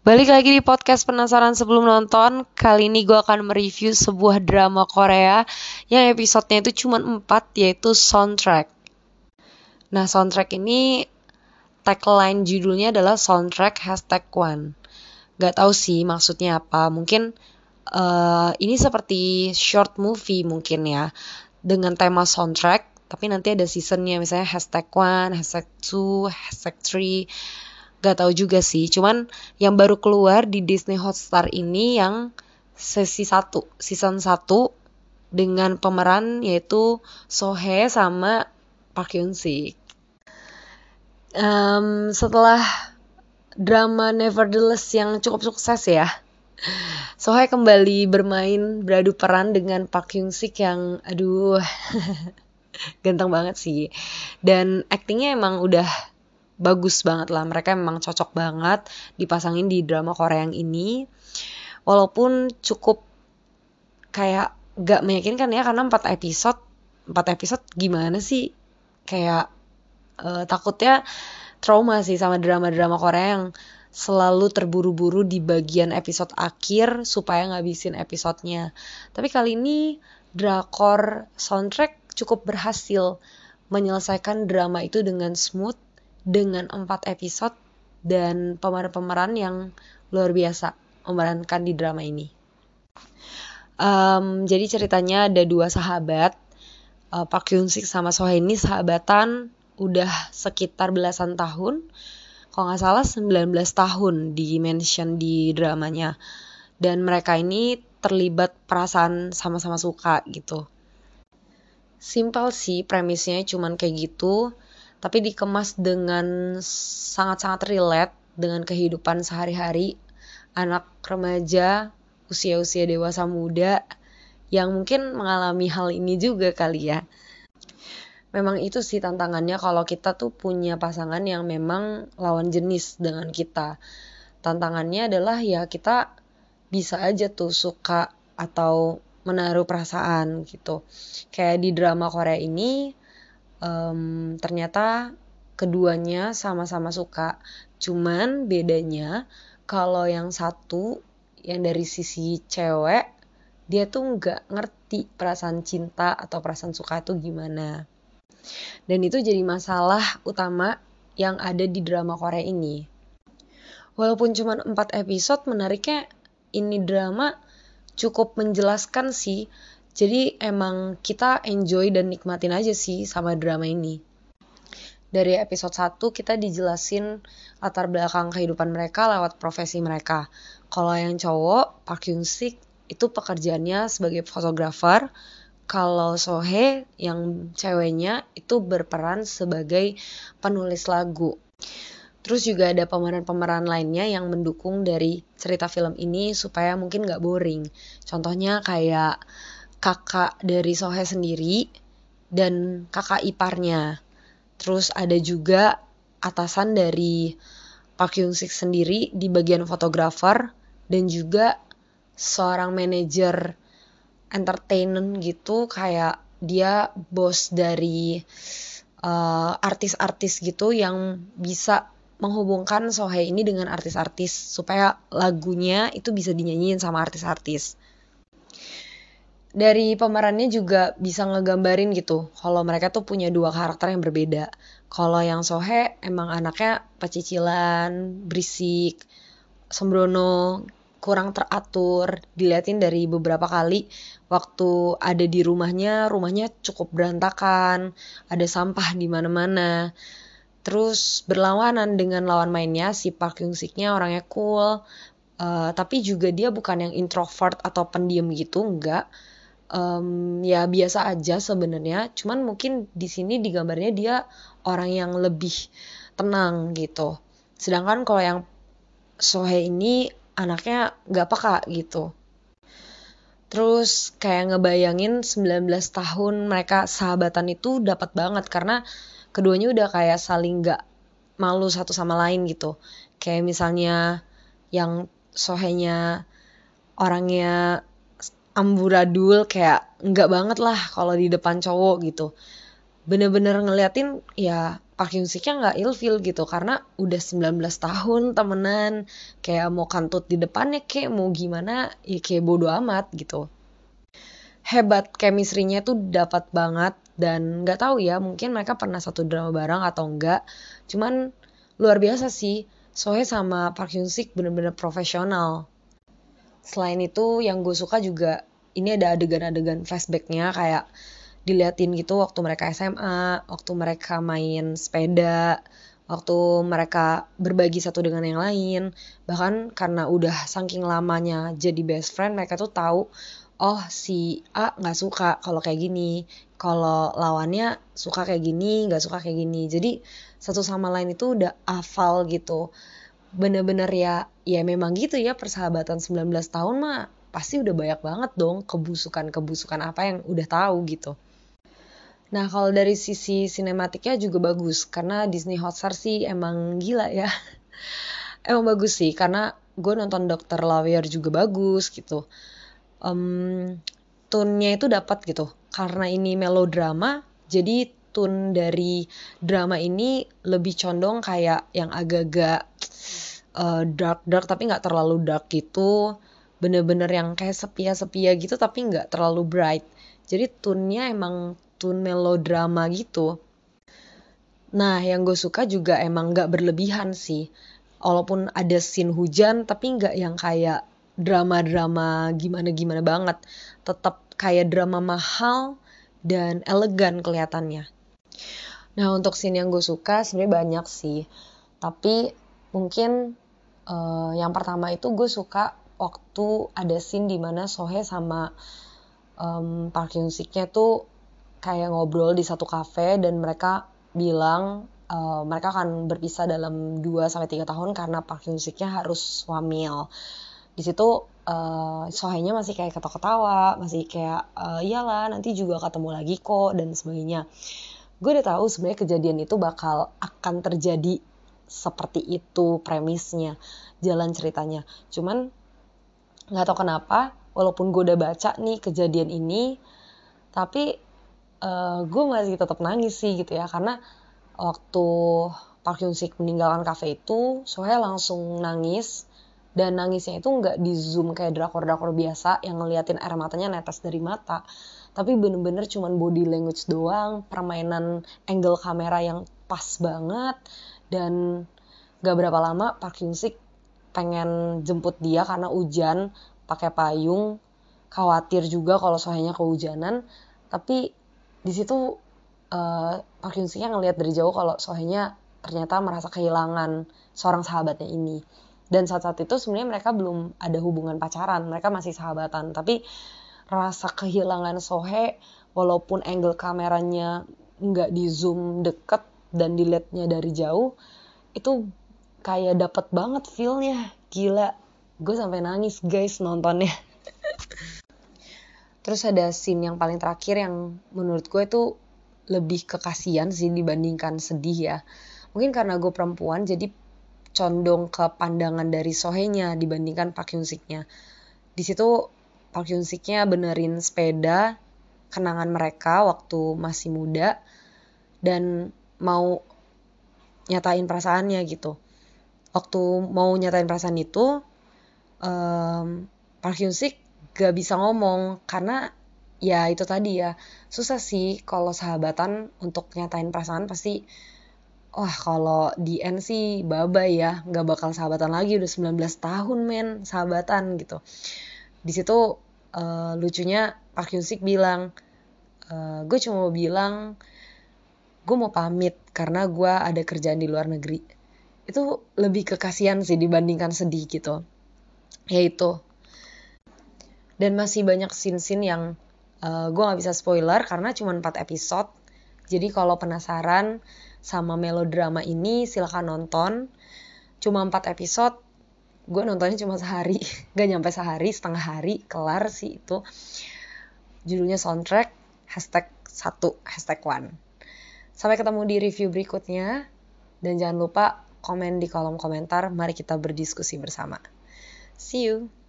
Balik lagi di podcast penasaran sebelum nonton. Kali ini gue akan mereview sebuah drama Korea Yang episodenya itu cuma 4 yaitu soundtrack. Nah soundtrack ini tagline judulnya adalah soundtrack hashtag one. Gak tau sih maksudnya apa. Mungkin uh, ini seperti short movie mungkin ya Dengan tema soundtrack Tapi nanti ada seasonnya. Misalnya hashtag one, hashtag two, hashtag three Gak tahu juga sih, cuman yang baru keluar di Disney Hotstar ini yang sesi 1, season 1 dengan pemeran yaitu Sohe sama Park Hyun Sik. Um, setelah drama Nevertheless yang cukup sukses ya, Sohe kembali bermain beradu peran dengan Park Hyun Sik yang aduh ganteng banget sih. Dan aktingnya emang udah bagus banget lah. Mereka memang cocok banget dipasangin di drama Korea yang ini. Walaupun cukup kayak gak meyakinkan ya karena 4 episode 4 episode gimana sih? Kayak uh, takutnya trauma sih sama drama-drama Korea yang selalu terburu-buru di bagian episode akhir supaya ngabisin episodenya. Tapi kali ini drakor soundtrack cukup berhasil menyelesaikan drama itu dengan smooth dengan empat episode dan pemeran-pemeran yang luar biasa memerankan di drama ini. Um, jadi ceritanya ada dua sahabat, uh, Park Hyun Sik sama Sohee ini sahabatan udah sekitar belasan tahun, kalau nggak salah 19 tahun di mention di dramanya. Dan mereka ini terlibat perasaan sama-sama suka gitu. Simpel sih premisnya cuman kayak gitu tapi dikemas dengan sangat-sangat relate dengan kehidupan sehari-hari anak remaja usia-usia dewasa muda yang mungkin mengalami hal ini juga kali ya. Memang itu sih tantangannya kalau kita tuh punya pasangan yang memang lawan jenis dengan kita. Tantangannya adalah ya kita bisa aja tuh suka atau menaruh perasaan gitu. Kayak di drama Korea ini um, ternyata keduanya sama-sama suka. Cuman bedanya kalau yang satu yang dari sisi cewek dia tuh nggak ngerti perasaan cinta atau perasaan suka itu gimana. Dan itu jadi masalah utama yang ada di drama Korea ini. Walaupun cuma 4 episode menariknya ini drama cukup menjelaskan sih jadi emang kita enjoy dan nikmatin aja sih sama drama ini. Dari episode 1 kita dijelasin latar belakang kehidupan mereka lewat profesi mereka. Kalau yang cowok, Park Hyun Sik itu pekerjaannya sebagai fotografer. Kalau Sohe yang ceweknya itu berperan sebagai penulis lagu. Terus juga ada pemeran-pemeran lainnya yang mendukung dari cerita film ini supaya mungkin gak boring. Contohnya kayak kakak dari Sohe sendiri dan kakak iparnya. Terus ada juga atasan dari Park Hyung Sik sendiri di bagian fotografer dan juga seorang manajer entertainment gitu kayak dia bos dari uh, artis-artis gitu yang bisa menghubungkan Sohe ini dengan artis-artis supaya lagunya itu bisa dinyanyiin sama artis-artis dari pemerannya juga bisa ngegambarin gitu kalau mereka tuh punya dua karakter yang berbeda. Kalau yang Sohe emang anaknya pecicilan, berisik, sembrono, kurang teratur. Diliatin dari beberapa kali waktu ada di rumahnya, rumahnya cukup berantakan, ada sampah di mana-mana. Terus berlawanan dengan lawan mainnya si Park Hyung Siknya orangnya cool, uh, tapi juga dia bukan yang introvert atau pendiam gitu, enggak um, ya biasa aja sebenarnya. Cuman mungkin di sini digambarnya dia orang yang lebih tenang gitu. Sedangkan kalau yang Sohe ini anaknya nggak peka gitu. Terus kayak ngebayangin 19 tahun mereka sahabatan itu dapat banget. Karena keduanya udah kayak saling nggak malu satu sama lain gitu. Kayak misalnya yang Sohenya orangnya amburadul kayak nggak banget lah kalau di depan cowok gitu. Bener-bener ngeliatin ya Park Hyun nggak ilfil gitu. Karena udah 19 tahun temenan kayak mau kantut di depannya kayak mau gimana ya kayak bodo amat gitu. Hebat chemistry-nya tuh dapat banget dan nggak tahu ya mungkin mereka pernah satu drama bareng atau enggak cuman luar biasa sih Sohye sama Park Hyun Sik bener-bener profesional. Selain itu yang gue suka juga ini ada adegan-adegan flashbacknya kayak diliatin gitu waktu mereka SMA, waktu mereka main sepeda, waktu mereka berbagi satu dengan yang lain. Bahkan karena udah saking lamanya jadi best friend, mereka tuh tahu oh si A nggak suka kalau kayak gini, kalau lawannya suka kayak gini, nggak suka kayak gini. Jadi satu sama lain itu udah hafal gitu. Bener-bener ya, ya memang gitu ya persahabatan 19 tahun mah pasti udah banyak banget dong kebusukan-kebusukan apa yang udah tahu gitu. Nah, kalau dari sisi sinematiknya juga bagus karena Disney Hotstar sih emang gila ya. emang bagus sih karena gue nonton Dr. Lawyer juga bagus gitu. Um, tone-nya itu dapat gitu. Karena ini melodrama, jadi tone dari drama ini lebih condong kayak yang agak-agak uh, dark dark tapi nggak terlalu dark gitu. Bener-bener yang kayak sepia-sepia gitu tapi nggak terlalu bright. Jadi tone-nya emang kartun melodrama gitu. Nah, yang gue suka juga emang gak berlebihan sih. Walaupun ada scene hujan, tapi gak yang kayak drama-drama gimana-gimana banget. Tetap kayak drama mahal dan elegan kelihatannya. Nah, untuk scene yang gue suka sebenarnya banyak sih. Tapi mungkin uh, yang pertama itu gue suka waktu ada scene di mana Sohe sama um, Park Hyun Siknya tuh kayak ngobrol di satu kafe dan mereka bilang uh, mereka akan berpisah dalam 2 sampai 3 tahun karena Park Hyun Siknya harus wamil. Di situ uh, Sohainya masih kayak ketawa-ketawa, masih kayak uh, iyalah nanti juga ketemu lagi kok dan sebagainya. Gue udah tahu sebenarnya kejadian itu bakal akan terjadi seperti itu premisnya, jalan ceritanya. Cuman nggak tahu kenapa, walaupun gue udah baca nih kejadian ini, tapi uh, eh, gue masih tetap nangis sih gitu ya karena waktu Park Hyun Sik meninggalkan kafe itu Sohye langsung nangis dan nangisnya itu nggak di zoom kayak drakor-drakor biasa yang ngeliatin air matanya netes dari mata tapi bener-bener cuman body language doang permainan angle kamera yang pas banget dan gak berapa lama Park Hyun Sik pengen jemput dia karena hujan pakai payung khawatir juga kalau soalnya kehujanan. Tapi di situ uh, Park ngelihat dari jauh kalau Sohenya ternyata merasa kehilangan seorang sahabatnya ini. Dan saat-saat itu sebenarnya mereka belum ada hubungan pacaran mereka masih sahabatan. Tapi rasa kehilangan Sohe walaupun angle kameranya nggak di zoom deket dan dilihatnya dari jauh itu kayak dapat banget feelnya gila gue sampai nangis guys nontonnya Terus ada scene yang paling terakhir yang menurut gue itu lebih kekasian sih dibandingkan sedih ya. Mungkin karena gue perempuan jadi condong ke pandangan dari Sohenya dibandingkan Park Hyun Siknya. Di situ Park Hyun Siknya benerin sepeda kenangan mereka waktu masih muda dan mau nyatain perasaannya gitu. Waktu mau nyatain perasaan itu, um, Park Hyun Sik gak bisa ngomong karena ya itu tadi ya susah sih kalau sahabatan untuk nyatain perasaan pasti wah kalau di N sih baba ya nggak bakal sahabatan lagi udah 19 tahun men sahabatan gitu. Di situ uh, lucunya Park Hyun Sik bilang uh, gue cuma mau bilang gue mau pamit karena gue ada kerjaan di luar negeri itu lebih kekasian sih dibandingkan sedih gitu. Yaitu dan masih banyak scene-scene yang uh, eh, gue gak bisa spoiler karena cuma 4 episode. Jadi kalau penasaran sama melodrama ini silahkan nonton. Cuma 4 episode gue nontonnya cuma sehari. Gak nyampe sehari setengah hari kelar sih itu. Judulnya soundtrack hashtag 1 hashtag 1 sampai ketemu di review berikutnya. Dan jangan lupa komen di kolom komentar. Mari kita berdiskusi bersama. See you